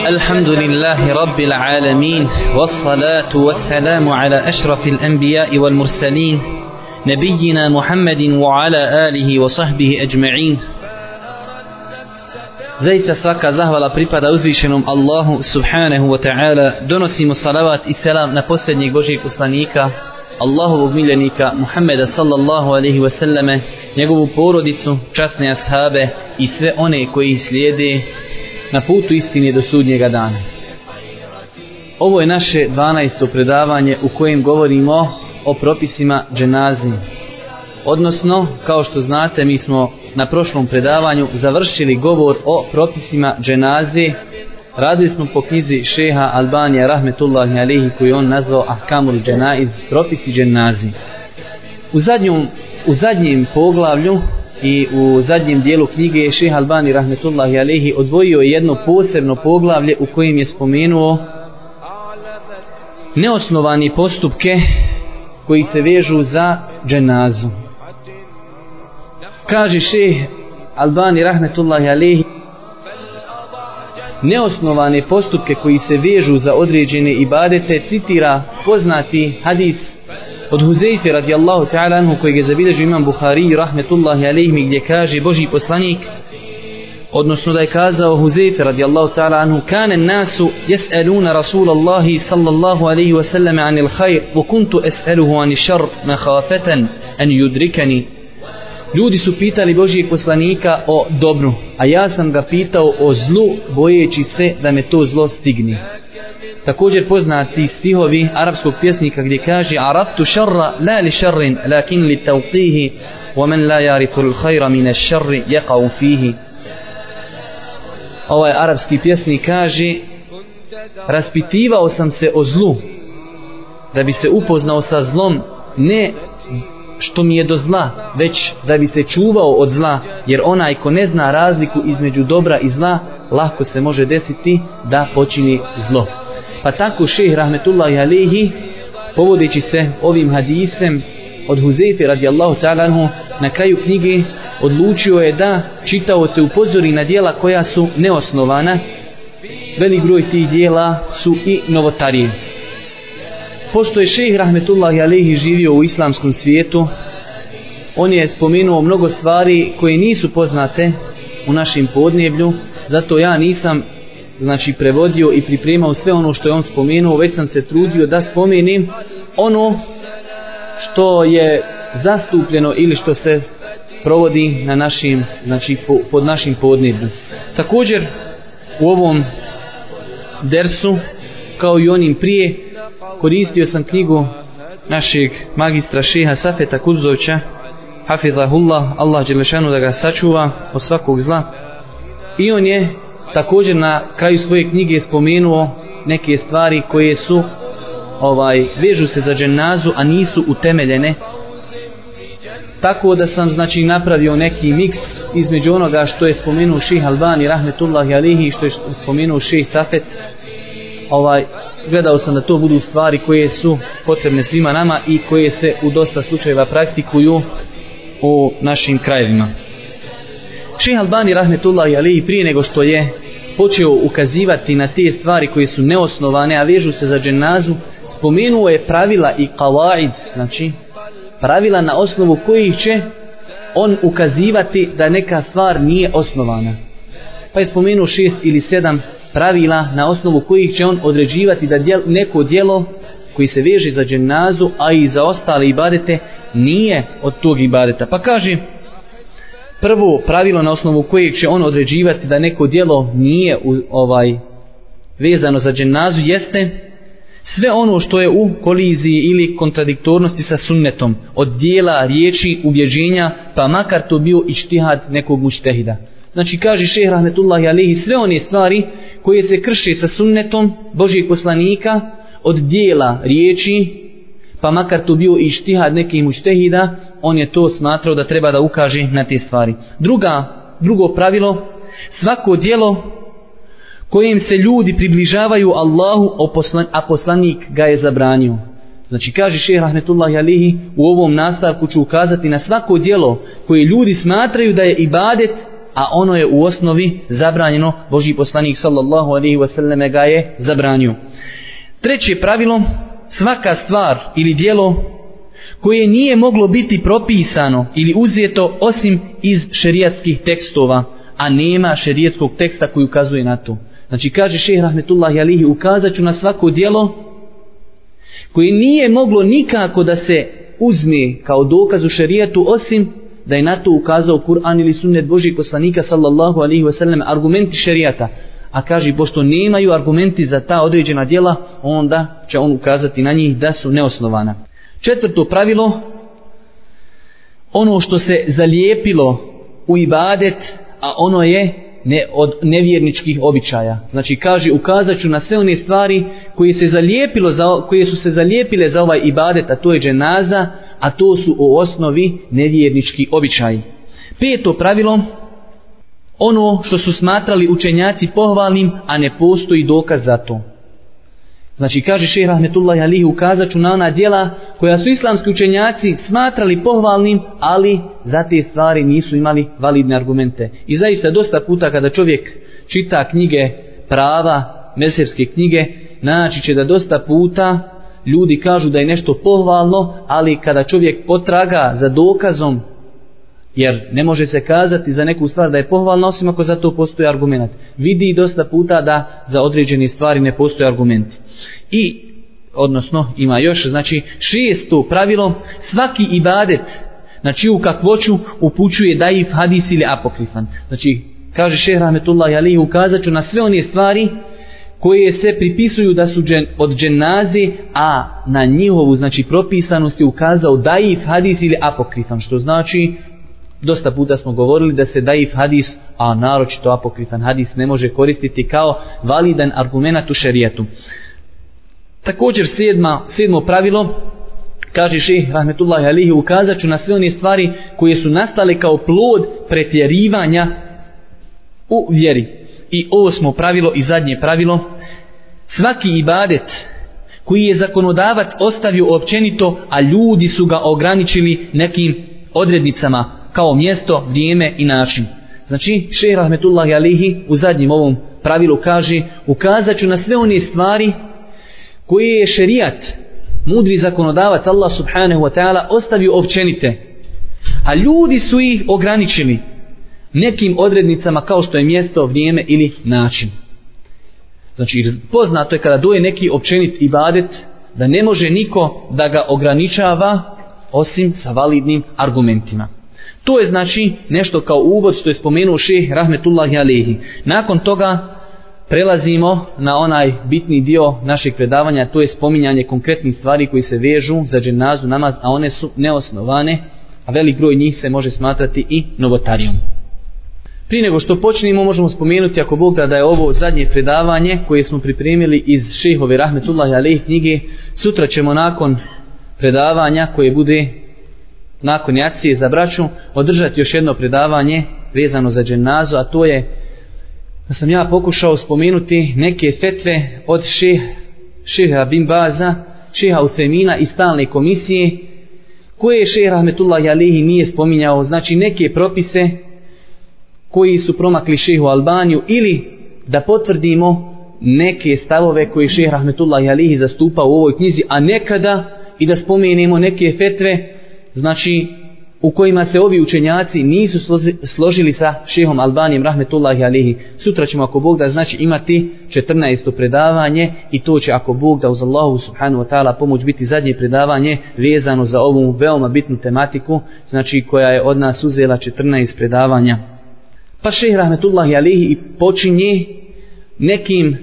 الحمد لله رب العالمين والصلاة والسلام على أشرف الأنبياء والمرسلين نبينا محمد وعلى آله وصحبه أجمعين Zaista svaka zahvala pripada uzvišenom Allahu subhanahu wa ta'ala. Donosimo salavat i selam na posljednjeg Božijeg poslanika, Allahovog miljenika Muhammeda sallallahu alaihi wa sallame, njegovu porodicu, časne ashabe i sve one koji slijede na putu istine do sudnjega dana. Ovo je naše 12. predavanje u kojem govorimo o propisima dženazi. Odnosno, kao što znate, mi smo na prošlom predavanju završili govor o propisima dženazi. Radili smo po knjizi šeha Albanija rahmetullahi alihi koju on nazvao Ahkamul dženaiz, propisi dženazi. U zadnjom, u zadnjem poglavlju i u zadnjem dijelu knjige šeha Albani rahmetullahi Alehi odvojio je jedno posebno poglavlje u kojem je spomenuo neosnovani postupke koji se vežu za dženazu. Kaže šeh Albani rahmetullahi Alehi neosnovane postupke koji se vežu za određene ibadete citira poznati hadis od Huzeyfe radijallahu ta'ala anhu kojeg je zabilježio imam Buhari rahmetullahi alejhi gdje kaže Boži poslanik odnosno da je kazao Huzeyfe radijallahu ta'ala anhu kane nasu jes'aluna rasulallahi sallallahu alaihi wasallam anil khair wa kuntu as'aluhu anil šar mahafetan an yudrikani Ljudi su pitali Božijeg poslanika o dobru, a ja sam ga pitao o zlu, bojeći se da me to zlo stigne. Također poznati stihovi arapskog pjesnika gdje kaže Araftu šarra la li šarrin, lakin li tauqihi, wa men la jarifu l'hajra mine šarri jekau fihi. Ovaj arapski pjesnik kaže Raspitivao sam se o zlu, da bi se upoznao sa zlom, ne što mi je do zla, već da bi se čuvao od zla, jer onaj ko ne zna razliku između dobra i zla, lako se može desiti da počini zlo. Pa tako šeh rahmetullahi alihi, povodeći se ovim hadisem od Huzefe radijallahu ta'ala na kraju knjige, odlučio je da čitao se upozori na dijela koja su neosnovana, velik broj tih dijela su i novotarije. Pošto je šejh rahmetullahi alejhi živio u islamskom svijetu on je spomenuo mnogo stvari koje nisu poznate u našem podneblju zato ja nisam znači prevodio i pripremao sve ono što je on spomenuo već sam se trudio da spomenim ono što je zastupljeno ili što se provodi na našim znači po, pod našim podneblju također u ovom dersu kao i onim prije koristio sam knjigu našeg magistra šeha Safeta Kuzovića Hafizahullah, Allah Đelešanu da ga sačuva od svakog zla. I on je također na kraju svoje knjige spomenuo neke stvari koje su ovaj vežu se za dženazu a nisu utemeljene tako da sam znači napravio neki miks između onoga što je spomenuo ših Albani rahmetullahi alihi i što je spomenuo ših Safet ovaj gledao sam da to budu stvari koje su potrebne svima nama i koje se u dosta slučajeva praktikuju u našim krajevima. Šeha Albani rahmetullahi alihi prije nego što je počeo ukazivati na te stvari koje su neosnovane, a vežu se za dženazu, spomenuo je pravila i kawaid, znači pravila na osnovu kojih će on ukazivati da neka stvar nije osnovana. Pa je spomenuo šest ili sedam pravila na osnovu kojih će on određivati da djel, neko dijelo koji se veže za dženazu, a i za ostale ibadete, nije od tog ibadeta. Pa kaže, prvo pravilo na osnovu kojeg će on određivati da neko dijelo nije u, ovaj vezano za dženazu jeste sve ono što je u koliziji ili kontradiktornosti sa sunnetom od dijela, riječi, ubjeđenja, pa makar to bio i nekog muštehida. Znači kaže šeh rahmetullahi alihi sve one stvari koje se krše sa sunnetom Božijeg poslanika od dijela riječi pa makar to bio i štihad nekih muštehida on je to smatrao da treba da ukaže na te stvari. Druga, drugo pravilo svako dijelo kojim se ljudi približavaju Allahu a poslanik ga je zabranio. Znači kaže šehr rahmetullahi alihi u ovom nastavku ću ukazati na svako dijelo koje ljudi smatraju da je ibadet a ono je u osnovi zabranjeno, Boži poslanik sallallahu alaihi wasallam ga je zabranio. Treće pravilo, svaka stvar ili dijelo koje nije moglo biti propisano ili uzeto osim iz šerijatskih tekstova, a nema šerijatskog teksta koji ukazuje na to. Znači kaže šehr Rahmetullah Jalihi, ukazat ću na svako dijelo koje nije moglo nikako da se uzme kao dokaz u šerijatu osim da je na to ukazao Kur'an ili sunnet Božih poslanika sallallahu alaihi wasallam argumenti šerijata. A kaže, pošto nemaju argumenti za ta određena dijela, onda će on ukazati na njih da su neosnovana. Četvrto pravilo, ono što se zalijepilo u ibadet, a ono je ne, od nevjerničkih običaja. Znači kaže ukazat ću na sve one stvari koje, se zalijepilo za, koje su se zalijepile za ovaj ibadet, a to je dženaza, a to su u osnovi nevjernički običaji. Peto pravilo, ono što su smatrali učenjaci pohvalnim, a ne postoji dokaz za to. Znači, kaže šehr Rahmetullah Alihi, ukazat ću na ona dijela koja su islamski učenjaci smatrali pohvalnim, ali za te stvari nisu imali validne argumente. I zaista dosta puta kada čovjek čita knjige prava, mesevske knjige, naći će da dosta puta ljudi kažu da je nešto pohvalno, ali kada čovjek potraga za dokazom Jer ne može se kazati za neku stvar da je pohvalna osim ako za to postoji argument. Vidi dosta puta da za određene stvari ne postoje argumenti. I, odnosno, ima još, znači, šesto pravilo, svaki ibadet, znači čiju kakvoću upućuje daif hadis ili apokrifan. Znači, kaže šeh Rahmetullah Ali, ukazat ću na sve one stvari koje se pripisuju da su džen, od dženaze, a na njihovu, znači, propisanost je ukazao daif hadis ili apokrifan, što znači Dosta puta smo govorili da se daif hadis, a naročito apokrifan hadis, ne može koristiti kao validan argument u šerijetu. Također sedma, sedmo pravilo, kaže šeh Rahmetullahi Alihi, ukazat ću na sve one stvari koje su nastale kao plod pretjerivanja u vjeri. I ovo smo pravilo i zadnje pravilo, svaki ibadet koji je zakonodavac ostavio općenito, a ljudi su ga ograničili nekim odrednicama, kao mjesto, vrijeme i način. Znači, šehr Rahmetullahi Alihi u zadnjem ovom pravilu kaže ukazat ću na sve one stvari koje je šerijat, mudri zakonodavac Allah subhanahu wa ta'ala ostavio općenite. A ljudi su ih ograničili nekim odrednicama kao što je mjesto, vrijeme ili način. Znači, poznato je kada doje neki općenit ibadet da ne može niko da ga ograničava osim sa validnim argumentima. To je znači nešto kao uvod što je spomenuo šeh Rahmetullahi Alihi. Nakon toga prelazimo na onaj bitni dio našeg predavanja, to je spominjanje konkretnih stvari koji se vežu za dženazu namaz, a one su neosnovane, a velik broj njih se može smatrati i novotarijom. Prije nego što počnemo, možemo spomenuti, ako Bog da, da je ovo zadnje predavanje koje smo pripremili iz šehove Rahmetullahi Alehi knjige, sutra ćemo nakon predavanja koje bude nakon jacije za braću održati još jedno predavanje vezano za dženazu, a to je da sam ja pokušao spomenuti neke fetve od ših, šiha Bin Baza, šeha Ucemina i stalne komisije koje je šeha Rahmetullah Jalihi nije spominjao, znači neke propise koji su promakli šehu Albaniju ili da potvrdimo neke stavove koje šeha Rahmetullah Jalihi zastupa u ovoj knjizi, a nekada i da spomenemo neke fetve znači u kojima se ovi učenjaci nisu složili sa šehom Albanijem rahmetullahi alihi. Sutra ćemo ako Bog da znači imati 14. predavanje i to će ako Bog da uz Allahu subhanahu wa ta'ala pomoć biti zadnje predavanje vezano za ovu veoma bitnu tematiku, znači koja je od nas uzela 14 predavanja. Pa šeh rahmetullahi alihi počinje nekim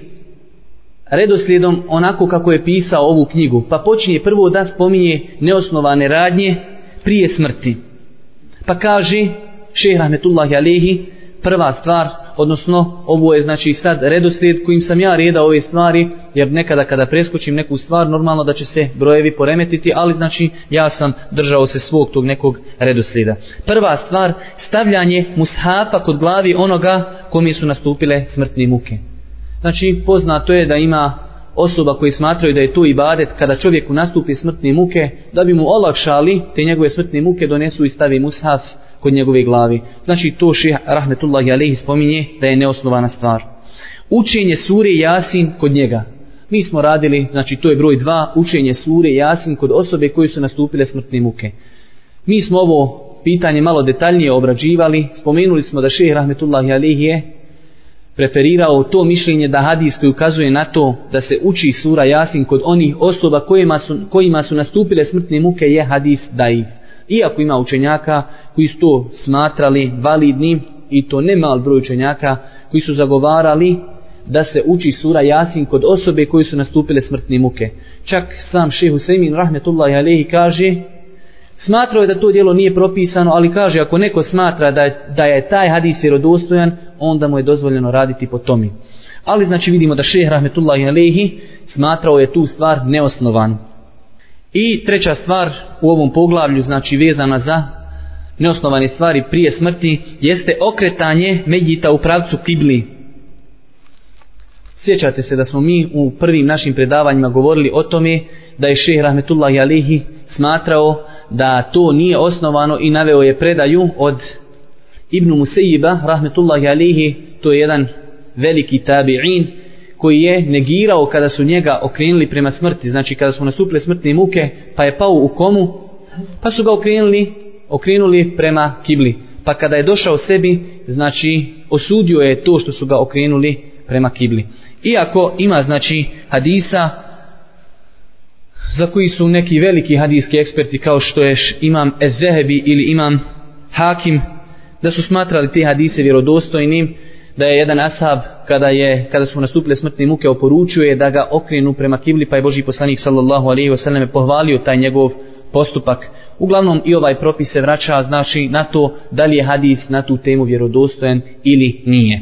redoslijedom onako kako je pisao ovu knjigu. Pa počinje prvo da spominje neosnovane radnje, prije smrti. Pa kaže šeh Rahmetullahi Alehi, prva stvar, odnosno ovo je znači sad redoslijed kojim sam ja redao ove stvari, jer nekada kada preskočim neku stvar, normalno da će se brojevi poremetiti, ali znači ja sam držao se svog tog nekog redoslijeda. Prva stvar, stavljanje mushafa kod glavi onoga kome su nastupile smrtne muke. Znači poznato je da ima osoba koji smatraju da je to ibadet kada čovjeku nastupi smrtne muke, da bi mu olakšali te njegove smrtne muke donesu i stavi mushaf kod njegove glavi. Znači to ših rahmetullahi Alehi spominje da je neosnovana stvar. Učenje sure Jasin kod njega. Mi smo radili, znači to je broj 2, učenje sure Jasin kod osobe koji su nastupile smrtne muke. Mi smo ovo pitanje malo detaljnije obrađivali, spomenuli smo da ših rahmetullahi Alehi je preferirao to mišljenje da hadis koji ukazuje na to da se uči sura Jasin kod onih osoba kojima su, kojima su nastupile smrtne muke je hadis daif. Iako ima učenjaka koji su to smatrali validnim i to ne mal broj učenjaka koji su zagovarali da se uči sura Jasin kod osobe koji su nastupile smrtne muke. Čak sam šehu Sejmin rahmetullahi alehi kaže Smatrao je da to dijelo nije propisano, ali kaže ako neko smatra da je, da je taj hadis vjerodostojan, onda mu je dozvoljeno raditi po tomi. Ali znači vidimo da šeh rahmetullahi alehi smatrao je tu stvar neosnovan. I treća stvar u ovom poglavlju, znači vezana za neosnovane stvari prije smrti, jeste okretanje Medjita u pravcu kibli. Sjećate se da smo mi u prvim našim predavanjima govorili o tome da je šeh rahmetullahi alehi smatrao da to nije osnovano i naveo je predaju od Ibnu Musejiba, rahmetullahi alihi, to je jedan veliki tabi'in, koji je negirao kada su njega okrenuli prema smrti, znači kada su nastupile smrtne muke, pa je pao u komu, pa su ga okrenuli, okrenuli prema kibli. Pa kada je došao sebi, znači osudio je to što su ga okrenuli prema kibli. Iako ima znači hadisa za koji su neki veliki hadijski eksperti kao što je imam Ezehebi ili imam Hakim da su smatrali te hadise vjerodostojnim da je jedan ashab kada je kada su nastupile smrtne muke oporučuje da ga okrenu prema kibli pa je Boži poslanik sallallahu alejhi ve selleme pohvalio taj njegov postupak. Uglavnom i ovaj propis se vraća znači na to da li je hadis na tu temu vjerodostojan ili nije.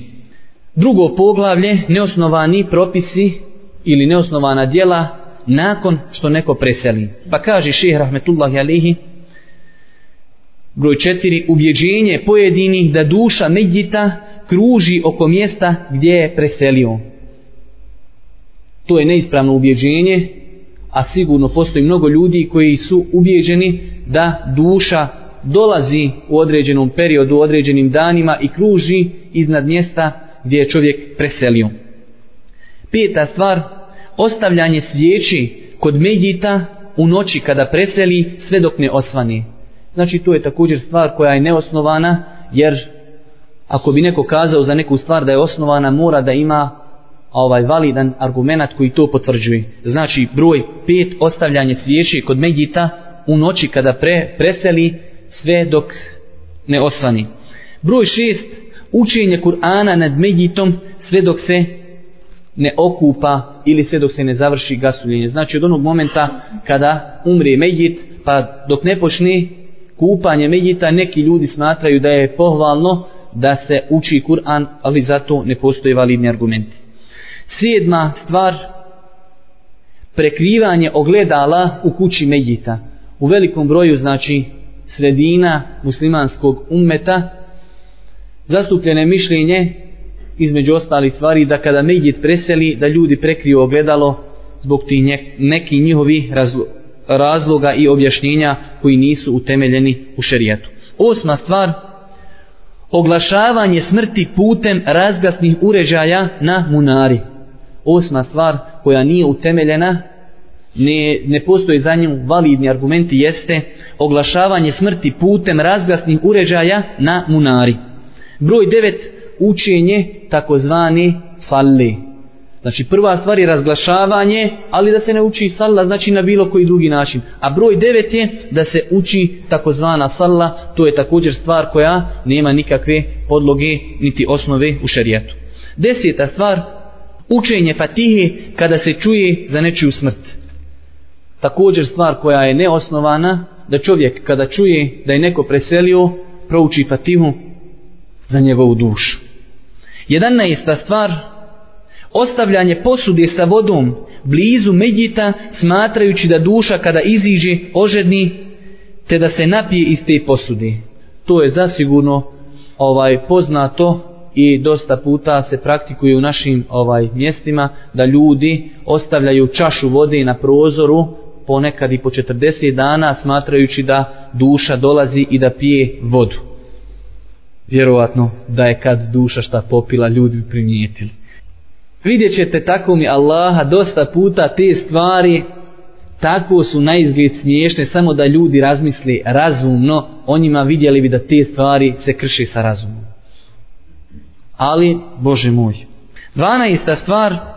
Drugo poglavlje neosnovani propisi ili neosnovana djela nakon što neko preseli. Pa kaže ših rahmetullahi alihi, broj četiri, ubjeđenje pojedinih da duša medjita kruži oko mjesta gdje je preselio. To je neispravno ubjeđenje, a sigurno postoji mnogo ljudi koji su ubjeđeni da duša dolazi u određenom periodu, u određenim danima i kruži iznad mjesta gdje je čovjek preselio. Peta stvar, ostavljanje svijeći kod medjita u noći kada preseli sve dok ne osvani. Znači to je također stvar koja je neosnovana jer ako bi neko kazao za neku stvar da je osnovana mora da ima ovaj validan argumentat koji to potvrđuje. Znači broj pet ostavljanje svijeći kod medjita u noći kada pre, preseli sve dok ne osvani. Broj šest učenje Kur'ana nad medjitom sve dok se ne okupa ili sve dok se ne završi gasuljenje. Znači od onog momenta kada umri medjit, pa dok ne počne kupanje medjita, neki ljudi smatraju da je pohvalno da se uči Kur'an, ali zato ne postoje validni argumenti. Sjedma stvar, prekrivanje ogledala u kući medjita. U velikom broju, znači, sredina muslimanskog ummeta, zastupljene mišljenje između ostalih stvari da kada Mejit preseli da ljudi prekriju ogledalo zbog ti neki njihovi razloga i objašnjenja koji nisu utemeljeni u šerijetu. Osma stvar oglašavanje smrti putem razgasnih uređaja na munari. Osma stvar koja nije utemeljena ne, ne postoji za nju validni argumenti jeste oglašavanje smrti putem razgasnih uređaja na munari. Broj 9 učenje takozvani salli. Znači prva stvar je razglašavanje, ali da se ne uči salla znači na bilo koji drugi način. A broj devet je da se uči takozvana salla, to je također stvar koja nema nikakve podloge niti osnove u šarijetu. Deseta stvar, učenje fatihe kada se čuje za nečiju smrt. Također stvar koja je neosnovana, da čovjek kada čuje da je neko preselio, prouči fatihu za njegovu dušu. Jedannaesta stvar, ostavljanje posude sa vodom blizu Medjita smatrajući da duša kada iziđe ožedni te da se napije iz te posude. To je zasigurno ovaj poznato i dosta puta se praktikuje u našim ovaj mjestima da ljudi ostavljaju čašu vode na prozoru ponekad i po 40 dana smatrajući da duša dolazi i da pije vodu vjerovatno da je kad duša šta popila ljudi bi primijetili vidjet ćete tako mi Allaha dosta puta te stvari tako su na izgled smiješne samo da ljudi razmisli razumno o njima vidjeli bi da te stvari se krše sa razumom ali Bože moj 12. stvar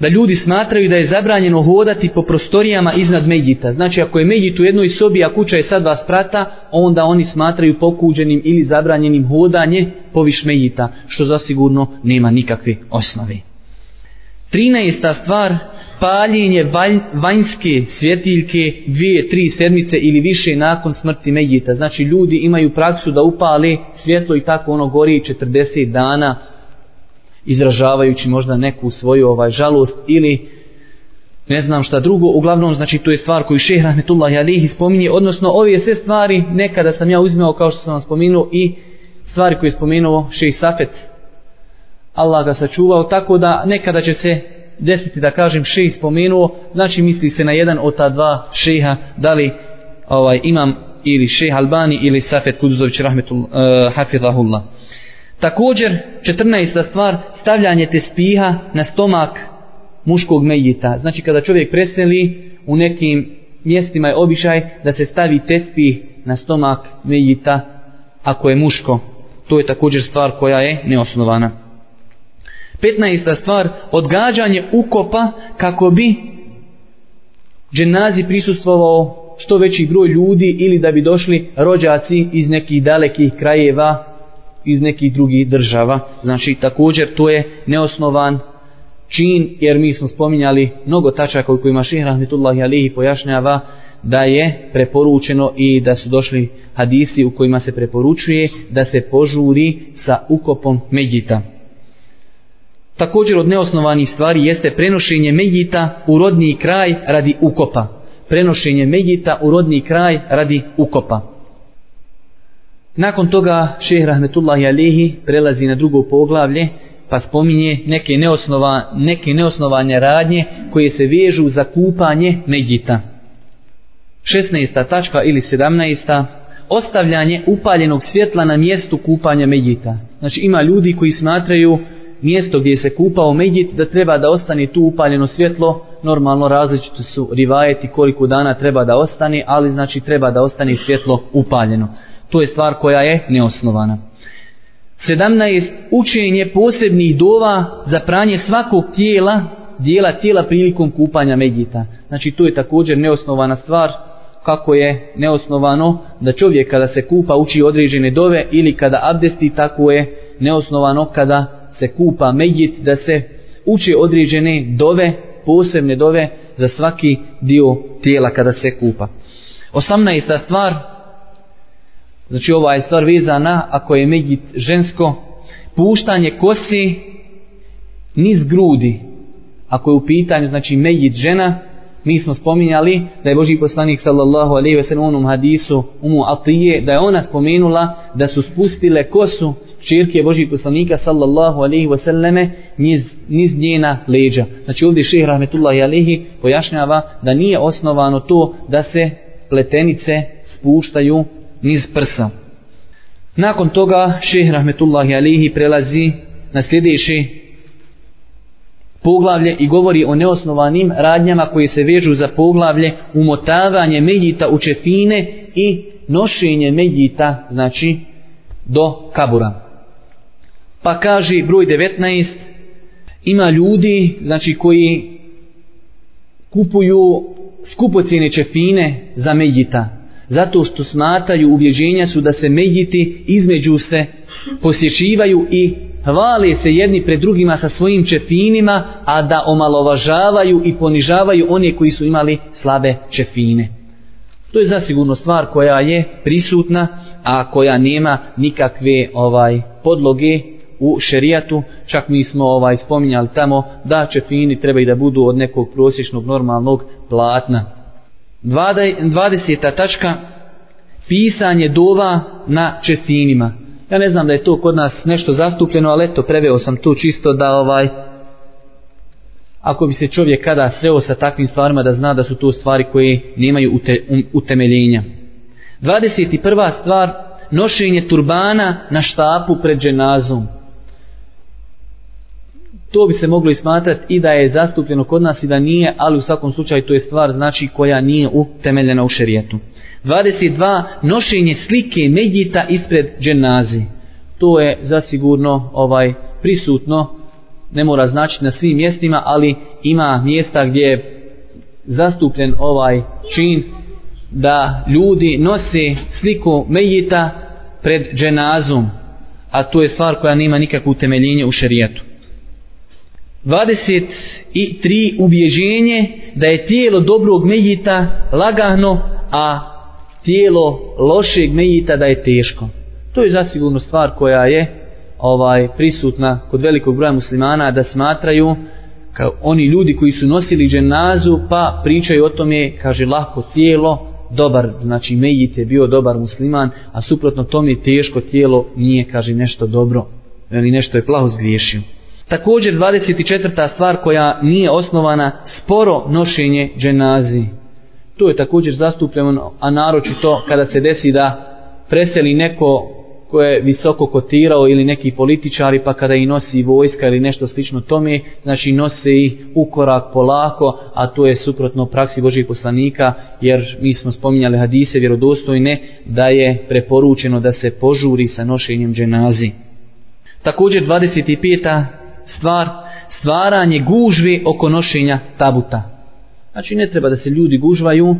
da ljudi smatraju da je zabranjeno hodati po prostorijama iznad Medjita. Znači ako je Medjit u jednoj sobi, a kuća je sad dva sprata, onda oni smatraju pokuđenim ili zabranjenim hodanje poviš Medjita, što zasigurno nema nikakve osnove. 13. stvar, paljenje valj, vanjske svjetiljke dvije, tri sedmice ili više nakon smrti Medjita. Znači ljudi imaju praksu da upale svjetlo i tako ono gori 40 dana izražavajući možda neku svoju ovaj žalost ili ne znam šta drugo, uglavnom znači to je stvar koju šehr Rahmetullahi Alihi spominje, odnosno ove sve stvari nekada sam ja uzimao kao što sam vam spomenuo i stvari koje je spomenuo šehr Safet Allah ga sačuvao, tako da nekada će se desiti da kažem šehr spomenuo, znači misli se na jedan od ta dva šeha, da li ovaj, imam ili šehr Albani ili Safet Kuduzović Rahmetullah uh, eh, Hafidahullah. Također, 14. stvar, stavljanje te spiha na stomak muškog mejita. Znači, kada čovjek preseli u nekim mjestima je običaj da se stavi tespih na stomak mejita ako je muško. To je također stvar koja je neosnovana. 15. stvar, odgađanje ukopa kako bi dženazi prisustvovao što veći broj ljudi ili da bi došli rođaci iz nekih dalekih krajeva iz nekih drugih država. Znači također to je neosnovan čin jer mi smo spominjali mnogo tačaka u kojima Ših Rahmetullahi Alihi pojašnjava da je preporučeno i da su došli hadisi u kojima se preporučuje da se požuri sa ukopom Medjita. Također od neosnovanih stvari jeste prenošenje Medjita u rodni kraj radi ukopa. Prenošenje Medjita u rodni kraj radi ukopa. Nakon toga šehr Rahmetullahi Alihi prelazi na drugo poglavlje pa spominje neke, neosnova, neke neosnovanje radnje koje se vežu za kupanje Medjita. 16. tačka ili 17. Ostavljanje upaljenog svjetla na mjestu kupanja Medjita. Znači ima ljudi koji smatraju mjesto gdje se kupao Medjit da treba da ostane tu upaljeno svjetlo. Normalno različito su rivajeti koliko dana treba da ostane, ali znači treba da ostane svjetlo upaljeno. To je stvar koja je neosnovana. 17. Učenje posebnih dova za pranje svakog tijela, dijela tijela prilikom kupanja medjita. Znači to je također neosnovana stvar, kako je neosnovano da čovjek kada se kupa uči određene dove ili kada abdesti, tako je neosnovano kada se kupa medjit da se uči određene dove, posebne dove za svaki dio tijela kada se kupa. 18. stvar, Znači ova je stvar vezana ako je medjit žensko, puštanje kosi niz grudi. Ako je u pitanju znači medjit žena, mi smo spominjali da je Boži poslanik sallallahu alaihi ve sellem onom hadisu umu Atije, da je ona spomenula da su spustile kosu čirke Boži poslanika sallallahu alaihi ve selleme niz, niz njena leđa. Znači ovdje šehr rahmetullahi alaihi pojašnjava da nije osnovano to da se pletenice spuštaju niz prsa. Nakon toga šeh rahmetullahi alihi prelazi na sljedeći poglavlje i govori o neosnovanim radnjama koje se vežu za poglavlje umotavanje medjita u čefine i nošenje medjita znači do kabura. Pa kaže broj 19 ima ljudi znači koji kupuju skupocijene čefine za medjita zato što smataju ubjeđenja su da se medjiti između se posjećivaju i hvale se jedni pred drugima sa svojim čefinima, a da omalovažavaju i ponižavaju one koji su imali slabe čefine. To je zasigurno stvar koja je prisutna, a koja nema nikakve ovaj podloge u šerijatu. Čak mi smo ovaj spominjali tamo da čefini trebaju da budu od nekog prosječnog normalnog platna. 20. tačka pisanje dova na čestinima. Ja ne znam da je to kod nas nešto zastupljeno, ali eto, preveo sam to čisto da ovaj ako bi se čovjek kada sreo sa takvim stvarima da zna da su to stvari koje nemaju ute, um, utemeljenja. 21. stvar nošenje turbana na štapu pred dženazom. To bi se moglo ismatrati i da je zastupljeno kod nas i da nije, ali u svakom slučaju to je stvar znači koja nije utemeljena u šerijetu. 22. Nošenje slike medjita ispred dženazi. To je zasigurno ovaj prisutno, ne mora značiti na svim mjestima, ali ima mjesta gdje je zastupljen ovaj čin da ljudi nose sliku medjita pred dženazom, a to je stvar koja nema nikakvu utemeljenje u šerijetu. 23 ubjeđenje da je tijelo dobrog mejita lagano, a tijelo lošeg mejita da je teško. To je zasigurno stvar koja je ovaj prisutna kod velikog broja muslimana da smatraju kao oni ljudi koji su nosili dženazu pa pričaju o tome kaže lako tijelo dobar znači mejit je bio dobar musliman a suprotno tome teško tijelo nije kaže nešto dobro ili nešto je plaho zgriješio Također 24. stvar koja nije osnovana sporo nošenje dženazi. To je također zastupljeno, a naročito kada se desi da preseli neko ko je visoko kotirao ili neki političari pa kada i nosi vojska ili nešto slično tome, znači nose ih u korak polako, a to je suprotno praksi Božih poslanika, jer mi smo spominjali hadise vjerodostojne da je preporučeno da se požuri sa nošenjem dženazi. Također 25 stvar stvaranje gužve oko nošenja tabuta. Znači ne treba da se ljudi gužvaju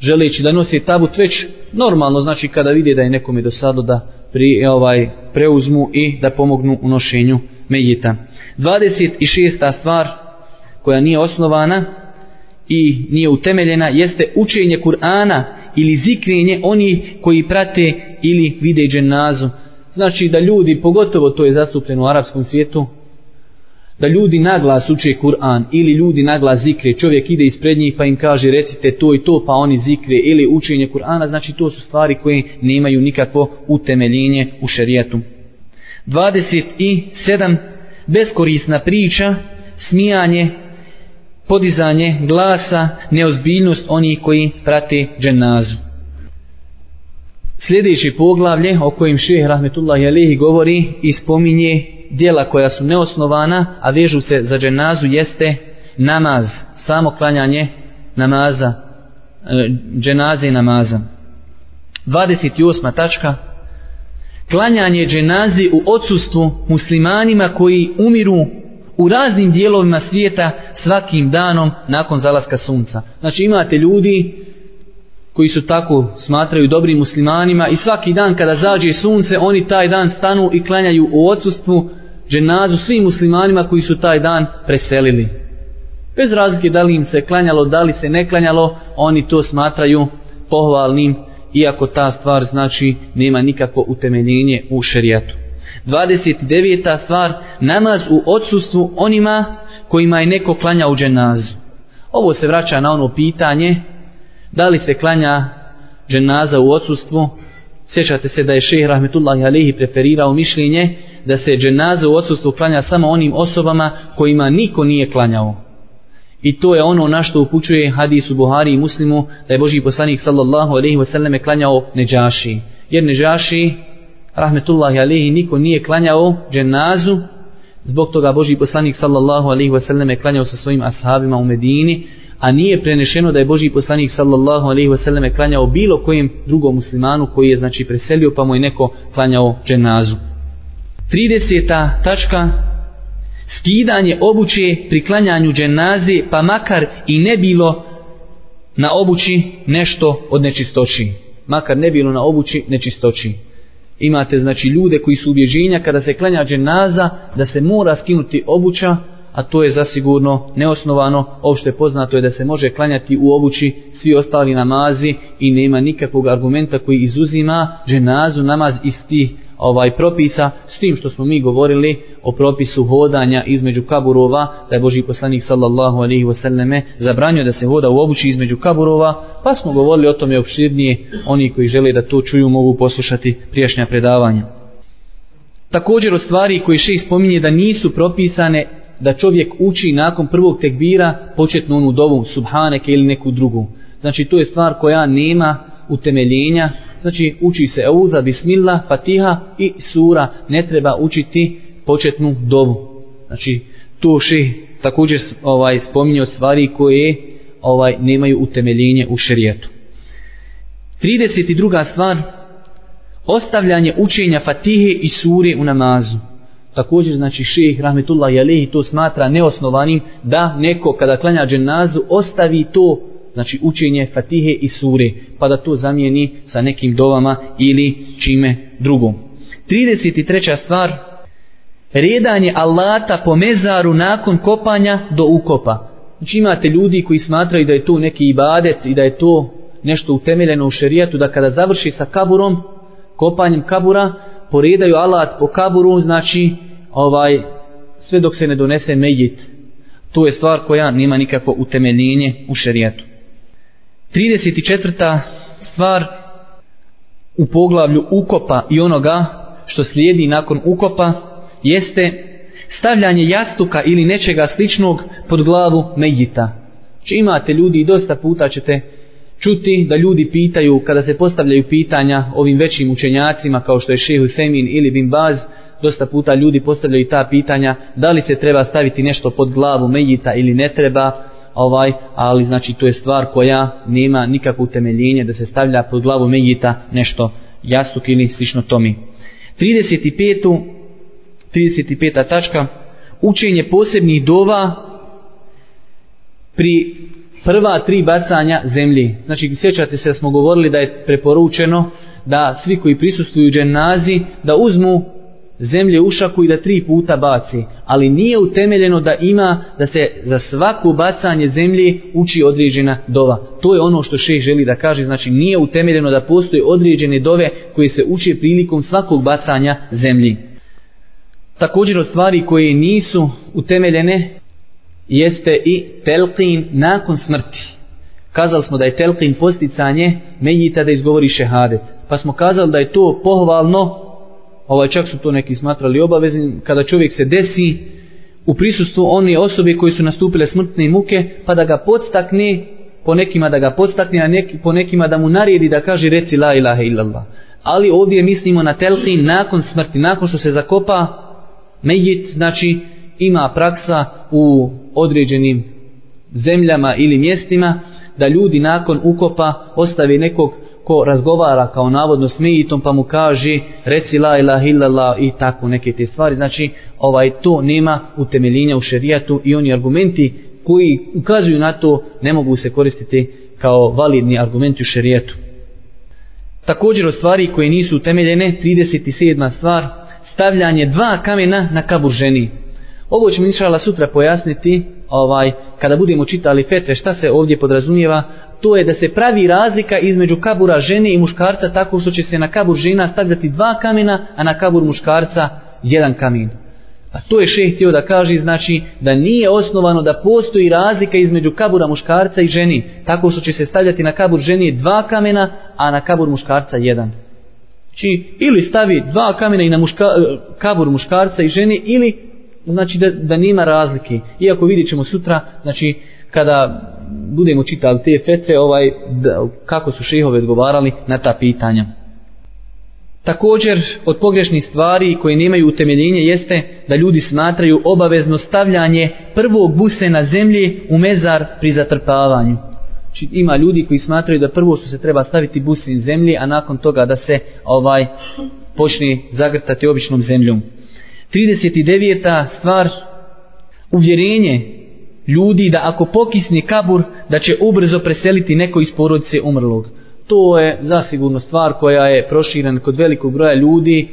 želeći da nosi tabut već normalno znači kada vide da je nekome dosado da pri, e, ovaj, preuzmu i da pomognu u nošenju medjeta. 26. stvar koja nije osnovana i nije utemeljena jeste učenje Kur'ana ili zikrenje oni koji prate ili vide dženazu. Znači da ljudi, pogotovo to je zastupljeno u arapskom svijetu, da ljudi naglas uče Kur'an ili ljudi naglas zikre, čovjek ide ispred njih pa im kaže recite to i to pa oni zikre ili učenje Kur'ana, znači to su stvari koje nemaju nikakvo utemeljenje u šerijetu. 27. Beskorisna priča, smijanje, podizanje glasa, neozbiljnost onih koji prate dženazu. Sljedeće poglavlje o kojim šeh Rahmetullahi Jalehi govori i spominje dijela koja su neosnovana, a vežu se za dženazu, jeste namaz, samo klanjanje namaza, e, dženaze i namaza. 28. tačka. Klanjanje dženazi u odsustvu muslimanima koji umiru u raznim dijelovima svijeta svakim danom nakon zalaska sunca. Znači imate ljudi koji su tako smatraju dobrim muslimanima i svaki dan kada zađe sunce oni taj dan stanu i klanjaju u odsustvu dženazu svim muslimanima koji su taj dan preselili. Bez razlike da li im se klanjalo, da li se ne klanjalo, oni to smatraju pohvalnim, iako ta stvar znači nema nikako utemeljenje u šerijatu. 29. stvar, namaz u odsustvu onima kojima je neko klanja u dženazu. Ovo se vraća na ono pitanje, da li se klanja dženaza u odsustvu, sjećate se da je šehr Rahmetullahi Alehi preferirao mišljenje, da se dženaza u odsustvu klanja samo onim osobama kojima niko nije klanjao. I to je ono na što upućuje hadis u Buhari i Muslimu da je Boži poslanik sallallahu alaihi wa sallam klanjao neđaši. Jer neđaši, rahmetullahi alaihi, niko nije klanjao dženazu, zbog toga Boži poslanik sallallahu alaihi wa sallam klanjao sa svojim ashabima u Medini, a nije prenešeno da je Boži poslanik sallallahu alaihi wa sallam klanjao bilo kojem drugom muslimanu koji je znači preselio pa mu je neko klanjao dženazu. 30. tačka skidanje obuće pri klanjanju dženaze pa makar i ne bilo na obući nešto od nečistoći makar ne bilo na obući nečistoći imate znači ljude koji su ubježenja kada se klanja dženaza da se mora skinuti obuća a to je zasigurno neosnovano opšte poznato je da se može klanjati u obući svi ostali namazi i nema nikakvog argumenta koji izuzima dženazu namaz iz tih ovaj propisa s tim što smo mi govorili o propisu hodanja između kaburova da je Boži poslanik sallallahu alaihi wasallame zabranio da se hoda u obući između kaburova pa smo govorili o tome opširnije oni koji žele da to čuju mogu poslušati prijašnja predavanja. Također od stvari koji še spominje da nisu propisane da čovjek uči nakon prvog tekbira početnu onu dovu subhaneke ili neku drugu. Znači to je stvar koja nema utemeljenja, znači uči se Euza, Bismillah, Fatiha i sura, ne treba učiti početnu dovu. Znači, to še također ovaj, spominje od stvari koje ovaj nemaju utemeljenje u šerijetu. 32. stvar, ostavljanje učenja Fatihe i sure u namazu. Također, znači, šeheh Rahmetullah Jalehi to smatra neosnovanim da neko kada klanja dženazu ostavi to, znači, učenje Fatihe i sure, pa da to zamijeni sa nekim dovama ili čime drugom. 33. stvar, redanje alata po mezaru nakon kopanja do ukopa. Znači imate ljudi koji smatraju da je to neki ibadet i da je to nešto utemeljeno u šerijatu, da kada završi sa kaburom, kopanjem kabura, poredaju alat po kaburu, znači ovaj sve dok se ne donese mejit. To je stvar koja nema nikakvo utemeljenje u šerijatu. 34. stvar u poglavlju ukopa i onoga što slijedi nakon ukopa jeste stavljanje jastuka ili nečega sličnog pod glavu mejita. Če imate ljudi i dosta puta ćete čuti da ljudi pitaju kada se postavljaju pitanja ovim većim učenjacima kao što je Šehu Semin ili Bin Baz, dosta puta ljudi postavljaju ta pitanja da li se treba staviti nešto pod glavu mejita ili ne treba, ovaj, ali znači to je stvar koja nema nikakvo utemeljenje da se stavlja pod glavu mejita nešto jastuk ili slično tomi. 35. 35. tačka učenje posebnih dova pri prva tri bacanja zemlji. Znači, sjećate se da smo govorili da je preporučeno da svi koji prisustuju dženazi da uzmu zemlje u šaku i da tri puta baci. Ali nije utemeljeno da ima da se za svako bacanje zemlje uči određena dova. To je ono što šeh želi da kaže. Znači nije utemeljeno da postoje određene dove koje se uče prilikom svakog bacanja zemlji. Također od stvari koje nisu utemeljene jeste i telqin nakon smrti. Kazali smo da je telqin posticanje menjita da izgovori šehadet. Pa smo kazali da je to pohvalno, ovaj čak su to neki smatrali obaveznim, kada čovjek se desi u prisustvu one osobe koji su nastupile smrtne muke, pa da ga podstakne, po nekima da ga podstakne, a neki, po nekima da mu naredi da kaže reci la ilaha illallah. Ali ovdje mislimo na telkin nakon smrti, nakon što se zakopa Mejit, znači, ima praksa u određenim zemljama ili mjestima da ljudi nakon ukopa ostavi nekog ko razgovara kao navodno s mejitom pa mu kaže reci la ilaha illallah i tako neke te stvari. Znači, ovaj to nema utemeljenja u šerijatu i oni argumenti koji ukazuju na to ne mogu se koristiti kao validni argumenti u šerijatu. Također od stvari koje nisu utemeljene, 37. stvar, stavljanje dva kamena na kabur ženi. Ovo ćemo inšala sutra pojasniti, ovaj, kada budemo čitali fetve, šta se ovdje podrazumijeva, to je da se pravi razlika između kabura žene i muškarca tako što će se na kabur žena stavljati dva kamena, a na kabur muškarca jedan kamen. A to je šeh htio da kaže, znači, da nije osnovano da postoji razlika između kabura muškarca i ženi, tako što će se stavljati na kabur ženi dva kamena, a na kabur muškarca jedan. Znači, ili stavi dva kamena i na muška, e, kabur muškarca i žene, ili znači da, da nema razlike. Iako vidjet ćemo sutra, znači, kada budemo čitali te fetve, ovaj, da, kako su šehovi odgovarali na ta pitanja. Također, od pogrešnih stvari koje nemaju utemeljenje jeste da ljudi smatraju obavezno stavljanje prvog buse na zemlji u mezar pri zatrpavanju. Znači, ima ljudi koji smatraju da prvo što se treba staviti busin zemlji, a nakon toga da se ovaj počne zagrtati običnom zemljom. 39. stvar, uvjerenje ljudi da ako pokisni kabur, da će ubrzo preseliti neko iz porodice umrlog. To je zasigurno stvar koja je proširena kod velikog broja ljudi,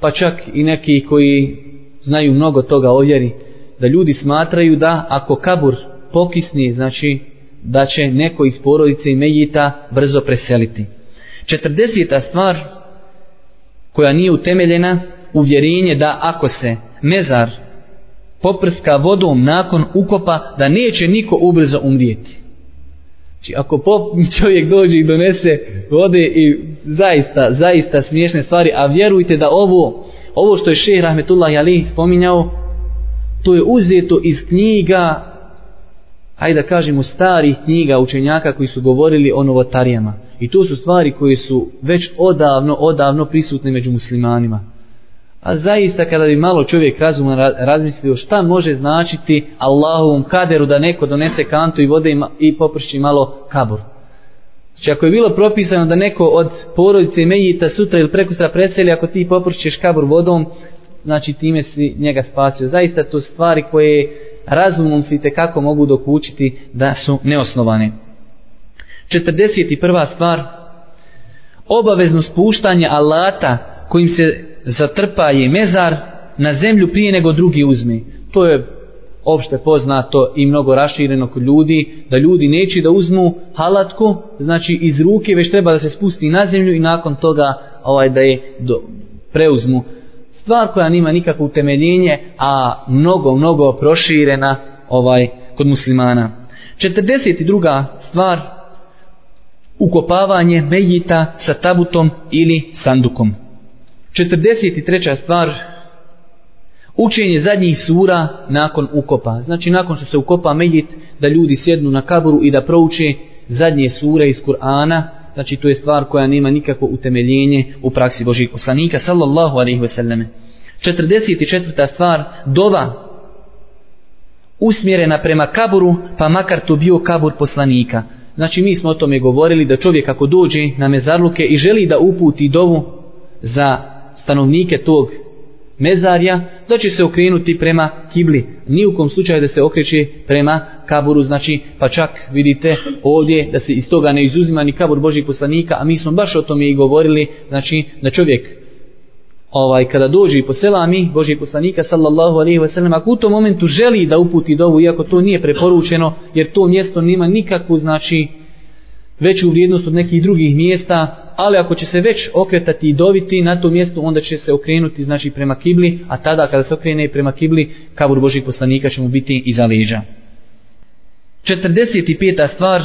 pa čak i neki koji znaju mnogo toga o vjeri, da ljudi smatraju da ako kabur pokisni, znači da će neko iz porodice i Mejita brzo preseliti. 40. stvar koja nije utemeljena uvjerenje da ako se mezar poprska vodom nakon ukopa da neće niko ubrzo umrijeti. Znači ako pop, čovjek dođe i donese vode i zaista, zaista smiješne stvari, a vjerujte da ovo, ovo što je šeh Rahmetullah Ali spominjao, to je uzeto iz knjiga hajde da kažemo starih knjiga učenjaka koji su govorili o novotarijama. I to su stvari koje su već odavno, odavno prisutne među muslimanima. A zaista kada bi malo čovjek razuman razmislio šta može značiti Allahovom kaderu da neko donese kantu i vode i poprši malo kabur. Znači ako je bilo propisano da neko od porodice Mejita sutra ili prekustra preseli ako ti popršiš kabur vodom, znači time si njega spasio. Zaista to stvari koje razumom si kako mogu dokučiti da su neosnovane. 41. stvar obavezno spuštanje alata kojim se zatrpa je mezar na zemlju prije nego drugi uzme. To je opšte poznato i mnogo rašireno kod ljudi, da ljudi neće da uzmu halatku, znači iz ruke, već treba da se spusti na zemlju i nakon toga ovaj da je do, preuzmu. Stvar koja nima nikakvo utemeljenje, a mnogo, mnogo proširena ovaj kod muslimana. 42. stvar, ukopavanje mejita sa tabutom ili sandukom. 43. stvar, učenje zadnjih sura nakon ukopa. Znači nakon što se ukopa mejit, da ljudi sjednu na kaburu i da prouče zadnje sure iz Kur'ana, znači to je stvar koja nema nikako utemeljenje u praksi Božih poslanika, sallallahu alaihi ve selleme. 44. stvar, dova usmjerena prema kaburu, pa makar to bio kabur poslanika. Znači mi smo o tome govorili da čovjek ako dođe na mezarluke i želi da uputi dovu za stanovnike tog mezarja, da će se okrenuti prema kibli. Ni u kom slučaju da se okreće prema kaburu, znači pa čak vidite ovdje da se iz toga ne izuzima ni kabur Božih poslanika, a mi smo baš o tome i govorili, znači da čovjek ovaj kada dođe i posela mi Božih poslanika sallallahu alejhi ve sellem ako u tom momentu želi da uputi dovu iako to nije preporučeno jer to mjesto nema nikakvu znači veću vrijednost od nekih drugih mjesta ali ako će se već okretati i doviti na to mjesto, onda će se okrenuti znači prema kibli, a tada kada se okrene prema kibli, kabur Božih poslanika će mu biti iza leđa. 45. stvar,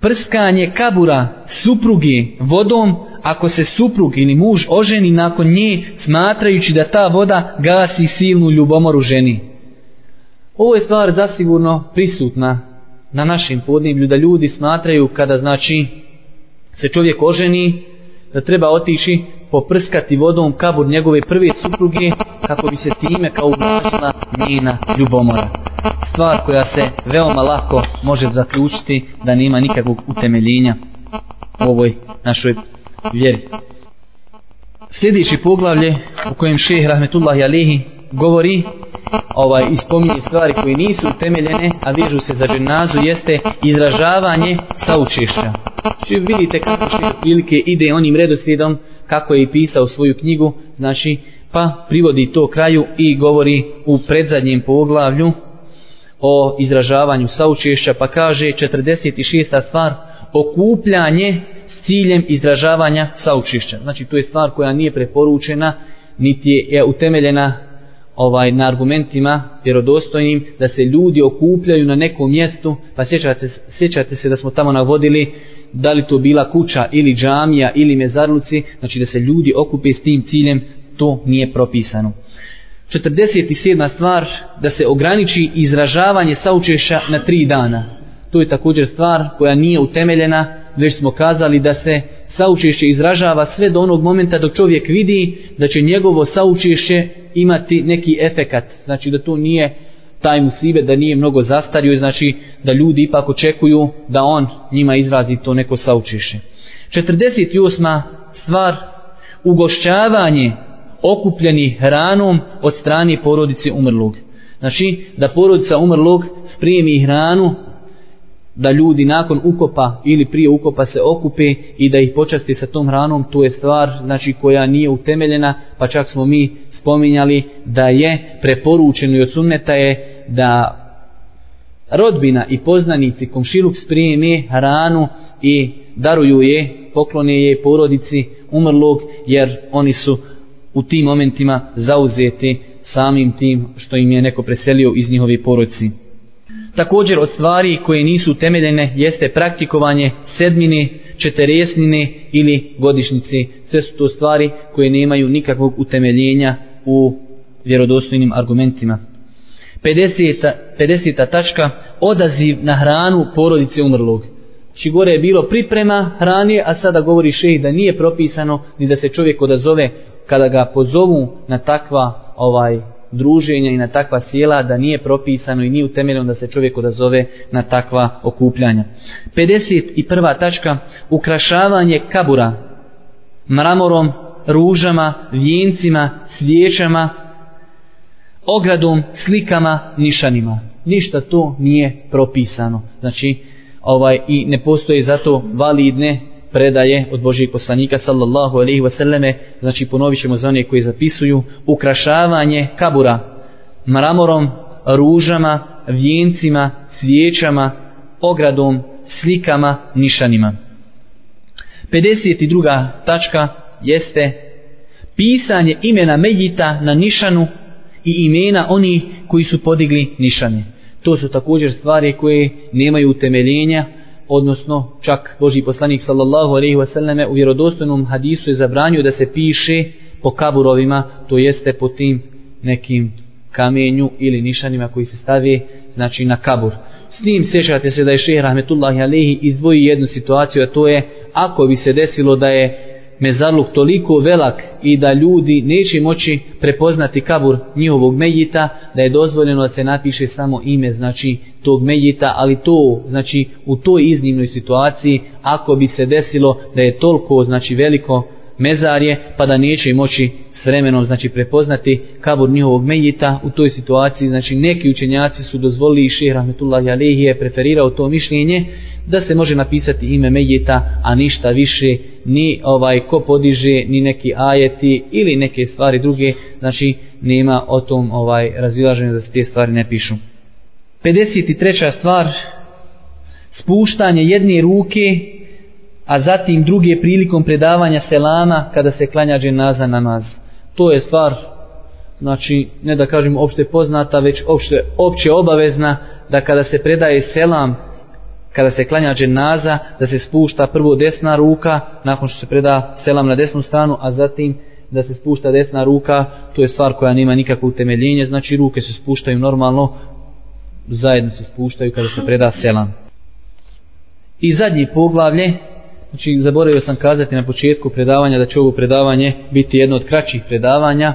prskanje kabura supruge vodom, ako se suprug ili muž oženi nakon nje, smatrajući da ta voda gasi silnu ljubomoru ženi. Ovo je stvar zasigurno prisutna na našim podneblju, da ljudi smatraju kada znači se čovjek oženi, da treba otići poprskati vodom kabur njegove prve supruge kako bi se time kao ublažila njena ljubomora. Stvar koja se veoma lako može zaključiti da nema nikakvog utemeljenja u ovoj našoj vjeri. Sljedeći poglavlje u kojem šeh Rahmetullahi Alihi govori ovaj ispominje stvari koje nisu utemeljene, a vižu se za dženazu, jeste izražavanje saučešća. Či vidite kako što prilike ide onim redoslijedom kako je i pisao svoju knjigu, znači pa privodi to kraju i govori u predzadnjem poglavlju o izražavanju saučešća, pa kaže 46. stvar, okupljanje s ciljem izražavanja saučešća. Znači to je stvar koja nije preporučena, niti je utemeljena ovaj na argumentima vjerodostojnim da se ljudi okupljaju na nekom mjestu pa sjećate, sjećate se da smo tamo navodili da li to bila kuća ili džamija ili mezarluci znači da se ljudi okupe s tim ciljem to nije propisano 47. stvar da se ograniči izražavanje saučeša na tri dana to je također stvar koja nije utemeljena već smo kazali da se saučešće izražava sve do onog momenta dok čovjek vidi da će njegovo saučešće imati neki efekat, znači da to nije taj musibe, da nije mnogo zastario, znači da ljudi ipak očekuju da on njima izrazi to neko saučiše. 48. stvar, ugošćavanje okupljeni hranom od strane porodice umrlog. Znači, da porodica umrlog spremi hranu da ljudi nakon ukopa ili prije ukopa se okupe i da ih počasti sa tom hranom, to je stvar znači koja nije utemeljena, pa čak smo mi spominjali da je preporučeno i od sunneta je da rodbina i poznanici komšiluk sprijeme hranu i daruju je, poklone je porodici umrlog, jer oni su u tim momentima zauzeti samim tim što im je neko preselio iz njihove porodici. Također od stvari koje nisu temeljene jeste praktikovanje sedmine, četiresnine ili godišnjice. Sve su to stvari koje nemaju nikakvog utemeljenja u vjerodostojnim argumentima. 50. 50. tačka odaziv na hranu porodice umrlog. Či gore je bilo priprema hrane, a sada govori šejh da nije propisano ni da se čovjek odazove kada ga pozovu na takva ovaj druženja i na takva sjela da nije propisano i nije utemeljeno da se čovjek odazove na takva okupljanja. 51. tačka ukrašavanje kabura mramorom, ružama, vijencima, svijećama, ogradom, slikama, nišanima. Ništa to nije propisano. Znači, ovaj i ne postoje zato validne predaje od Božijeg poslanika sallallahu alaihi wasallame, znači ponovit ćemo za one koji zapisuju, ukrašavanje kabura mramorom, ružama, vijencima, svijećama, ogradom, slikama, nišanima. 52. tačka jeste pisanje imena Medjita na nišanu i imena onih koji su podigli nišane. To su također stvari koje nemaju utemeljenja, odnosno čak Boži poslanik sallallahu alaihi wasallam u vjerodostojnom hadisu je zabranio da se piše po kaburovima, to jeste po tim nekim kamenju ili nišanima koji se stavi znači na kabur. S njim sjećate se da je šehr Rahmetullahi alaihi izdvoji jednu situaciju, a to je ako bi se desilo da je mezarluk toliko velak i da ljudi neće moći prepoznati kabur njihovog mejita, da je dozvoljeno da se napiše samo ime znači tog mejita, ali to znači u toj iznimnoj situaciji ako bi se desilo da je toliko znači veliko mezarje pa da neće moći s vremenom znači prepoznati kabur njihovog mejita u toj situaciji znači neki učenjaci su dozvolili i šehr Rahmetullahi Jalehi je preferirao to mišljenje da se može napisati ime Mejita, a ništa više ni ovaj ko podiže ni neki ajeti ili neke stvari druge, znači nema o tom ovaj razilaženje da se te stvari ne pišu. 53. stvar spuštanje jedne ruke a zatim druge prilikom predavanja selama kada se klanja dženaza namaz. To je stvar znači ne da kažem opšte poznata već opšte, opće obavezna da kada se predaje selam kada se klanja dženaza, da se spušta prvo desna ruka, nakon što se preda selam na desnu stranu, a zatim da se spušta desna ruka, to je stvar koja nema nikakvo utemeljenje, znači ruke se spuštaju normalno, zajedno se spuštaju kada se preda selam. I zadnji poglavlje, znači zaboravio sam kazati na početku predavanja da će ovo predavanje biti jedno od kraćih predavanja,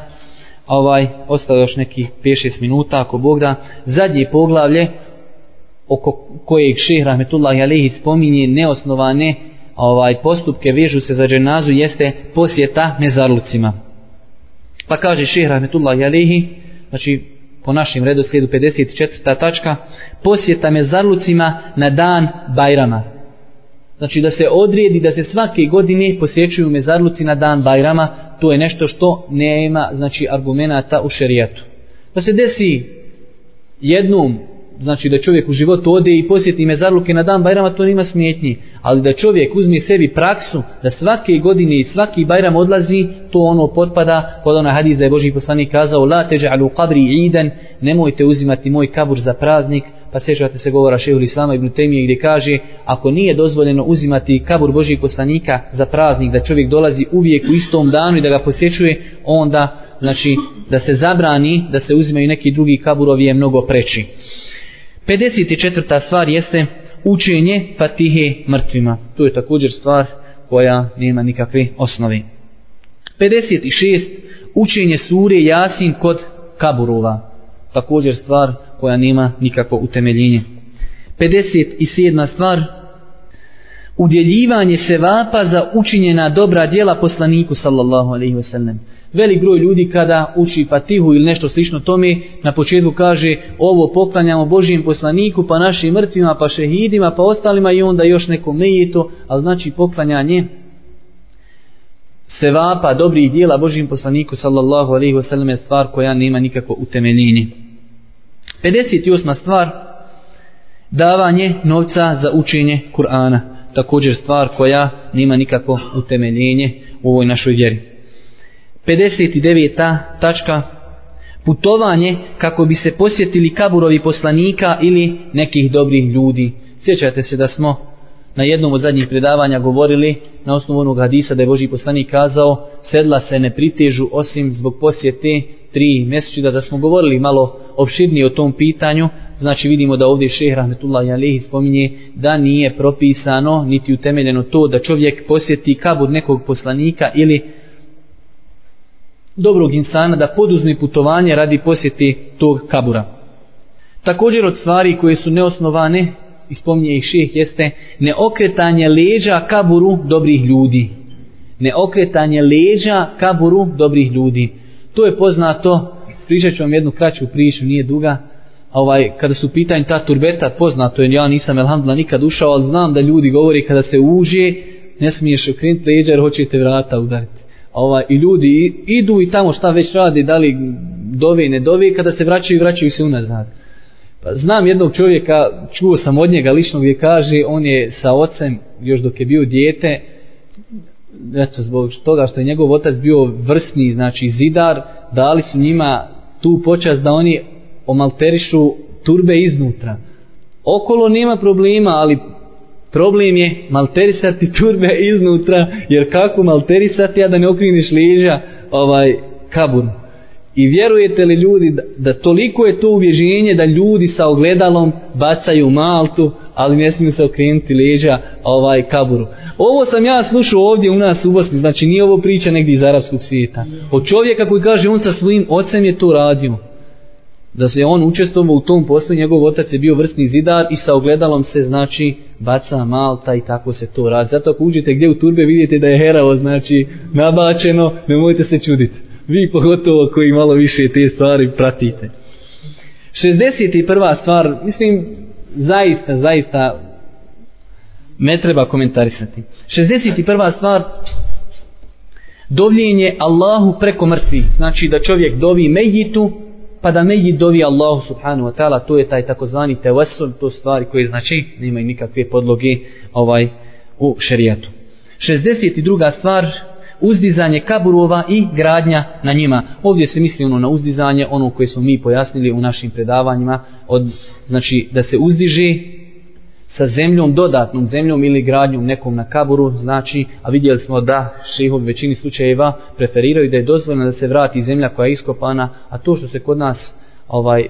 ovaj, ostalo još nekih 5-6 minuta ako Bog da, Zadnje poglavlje, oko kojeg šehr rahmetullahi alihi spominje neosnovane ovaj postupke vežu se za dženazu jeste posjeta mezarlucima. Pa kaže šehr rahmetullahi alihi, znači po našem redoslijedu 54. tačka, posjeta mezarlucima na dan Bajrama. Znači da se odrijedi da se svake godine posjećuju mezarluci na dan Bajrama, to je nešto što nema znači argumenata u šerijatu. Da se desi jednom znači da čovjek u životu ode i posjeti mezarluke na dan Bajrama, to nema smjetnji. Ali da čovjek uzme sebi praksu, da svake godine i svaki Bajram odlazi, to ono potpada pod onaj hadis da je Boži poslanik kazao La teđa'lu qabri iden, nemojte uzimati moj kabur za praznik, pa sjećate se govora šehul Islama ibn Temije gdje kaže ako nije dozvoljeno uzimati kabur Božih poslanika za praznik, da čovjek dolazi uvijek u istom danu i da ga posjećuje, onda znači da se zabrani da se uzimaju neki drugi kaburovi je mnogo preči. 54. stvar jeste učenje fatihe mrtvima. To je također stvar koja nema nikakve osnove. 56. Učenje sure Jasin kod kaburova. Također stvar koja nema nikakvo utemeljenje. 57. stvar udjeljivanje sevapa za učinjena dobra djela poslaniku sallallahu alaihi wasallam velik broj ljudi kada uči Fatihu ili nešto slično tome, na početku kaže ovo poklanjamo Božijem poslaniku, pa našim mrtvima, pa šehidima, pa ostalima i onda još nekom mejito, ali znači poklanjanje sevapa, dobrih dijela Božijem poslaniku, sallallahu alaihi wasallam, je stvar koja nema nikako utemeljenje. 58. stvar, davanje novca za učenje Kur'ana. Također stvar koja nema nikako utemeljenje u ovoj našoj vjeri. 59. tačka putovanje kako bi se posjetili kaburovi poslanika ili nekih dobrih ljudi. Sjećate se da smo na jednom od zadnjih predavanja govorili na osnovu onog hadisa da je Boži poslanik kazao sedla se ne pritežu osim zbog posjete tri mjeseca da smo govorili malo opširnije o tom pitanju znači vidimo da ovdje šehr Rahmetullah Jalehi spominje da nije propisano niti utemeljeno to da čovjek posjeti kabur nekog poslanika ili dobrog insana da poduzme putovanje radi posjeti tog kabura. Također od stvari koje su neosnovane, ispominje ih šeh, jeste neokretanje leđa kaburu dobrih ljudi. Neokretanje leđa kaburu dobrih ljudi. To je poznato, pričat ću vam jednu kraću priču, nije duga, ovaj, kada su pitanje ta turbeta, poznato je, ja nisam elhamdula nikad ušao, ali znam da ljudi govori kada se uđe, ne smiješ okrenuti leđa jer hoćete vrata udariti. Ovaj, I ljudi idu i tamo šta već radi, da li dove i ne dove, kada se vraćaju, vraćaju se unazad. Pa znam jednog čovjeka, čuo sam od njega lično gdje kaže, on je sa ocem, još dok je bio dijete, eto, zbog toga što je njegov otac bio vrsni, znači zidar, dali su njima tu počast da oni omalterišu turbe iznutra. Okolo nema problema, ali problem je malterisati turbe iznutra, jer kako malterisati, a da ne okriniš liža ovaj, kabur. I vjerujete li ljudi da, da toliko je to uvježenje da ljudi sa ogledalom bacaju maltu, ali ne smiju se okrenuti leđa ovaj kaburu. Ovo sam ja slušao ovdje u nas u Bosni, znači nije ovo priča negdje iz arapskog svijeta. Od čovjeka koji kaže on sa svojim ocem je to radio. Da se on učestvovao u tom poslu, njegov otac je bio vrstni zidar i sa ogledalom se znači baca malta i tako se to radi. Zato ako uđete gdje u turbe vidite da je herao znači nabačeno, ne nemojte se čuditi. Vi pogotovo koji malo više te stvari pratite. 61. stvar, mislim, zaista, zaista ne treba komentarisati. 61. stvar dovljenje Allahu preko mrtvih. Znači da čovjek dovi mejitu, pa da mejit dovi Allahu subhanahu wa ta'ala, to je taj takozvani tevesul, to stvari koje znači nemaju nikakve podloge ovaj u šerijatu. 62. stvar uzdizanje kaburova i gradnja na njima. Ovdje se misli ono na uzdizanje, ono koje smo mi pojasnili u našim predavanjima, od, znači da se uzdiže sa zemljom, dodatnom zemljom ili gradnjom nekom na kaburu, znači, a vidjeli smo da šehov većini slučajeva preferiraju da je dozvoljeno da se vrati zemlja koja je iskopana, a to što se kod nas ovaj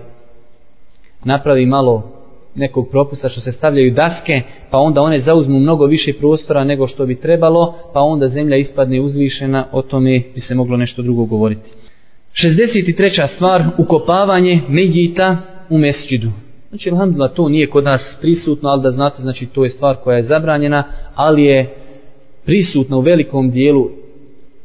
napravi malo nekog propusta što se stavljaju daske, pa onda one zauzmu mnogo više prostora nego što bi trebalo, pa onda zemlja ispadne uzvišena, o tome bi se moglo nešto drugo govoriti. 63. stvar, ukopavanje medjita u mesđidu. Znači, alhamdulillah, to nije kod nas prisutno, ali da znate, znači, to je stvar koja je zabranjena, ali je prisutna u velikom dijelu,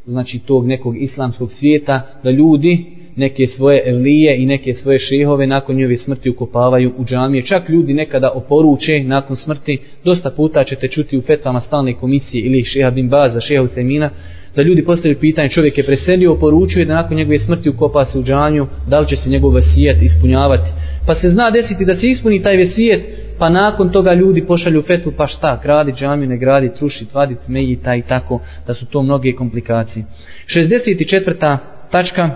znači, tog nekog islamskog svijeta, da ljudi neke svoje evlije i neke svoje šehove nakon njove smrti ukopavaju u džamije. Čak ljudi nekada oporuče nakon smrti, dosta puta ćete čuti u fetvama stalne komisije ili šeha bin Baza, šeha Utemina, da ljudi postavljaju pitanje, čovjek je preselio, oporučuje da nakon njegove smrti ukopa se u džanju, da li će se njegov vesijet ispunjavati. Pa se zna desiti da se ispuni taj vesijet, pa nakon toga ljudi pošalju fetu, pa šta, gradi džamiju, ne gradi, truši, tvadi, meji, taj i tako, da su to mnoge komplikacije. 64. tačka,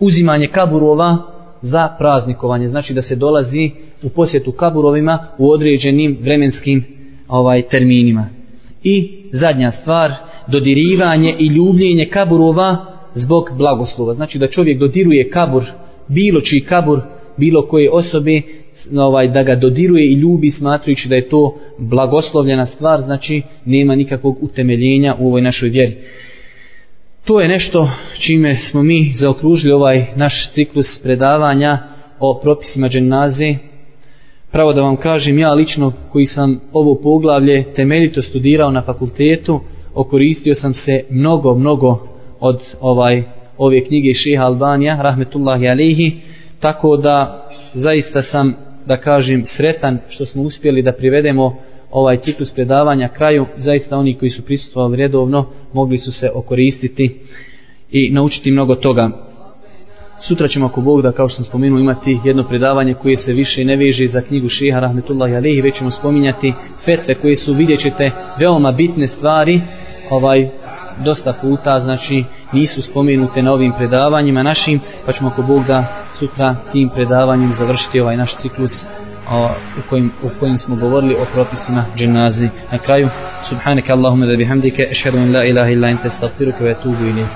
uzimanje kaburova za praznikovanje. Znači da se dolazi u posjetu kaburovima u određenim vremenskim ovaj terminima. I zadnja stvar, dodirivanje i ljubljenje kaburova zbog blagoslova. Znači da čovjek dodiruje kabur, bilo čiji kabur, bilo koje osobe, ovaj, da ga dodiruje i ljubi smatrujući da je to blagoslovljena stvar, znači nema nikakvog utemeljenja u ovoj našoj vjeri to je nešto čime smo mi zaokružili ovaj naš ciklus predavanja o propisima dženaze. Pravo da vam kažem, ja lično koji sam ovo poglavlje temeljito studirao na fakultetu, okoristio sam se mnogo, mnogo od ovaj ove knjige Šeha Albanija, rahmetullahi alihi, tako da zaista sam, da kažem, sretan što smo uspjeli da privedemo ovaj ciklus predavanja kraju, zaista oni koji su prisutovali redovno mogli su se okoristiti i naučiti mnogo toga. Sutra ćemo ako Bog da kao što sam spomenuo imati jedno predavanje koje se više ne veže za knjigu Šeha Rahmetullahi Alihi, već ćemo spominjati fetve koje su vidjet ćete veoma bitne stvari, ovaj dosta puta, znači nisu spomenute na ovim predavanjima našim, pa ćemo ako Bog da sutra tim predavanjem završiti ovaj naš ciklus u kojim, u kojim smo govorili o propisima dženazi. Na kraju, subhanaka Allahumma da bihamdike, ešhedu in la ilaha illa ente, stavfiruke ve tubu ilijek.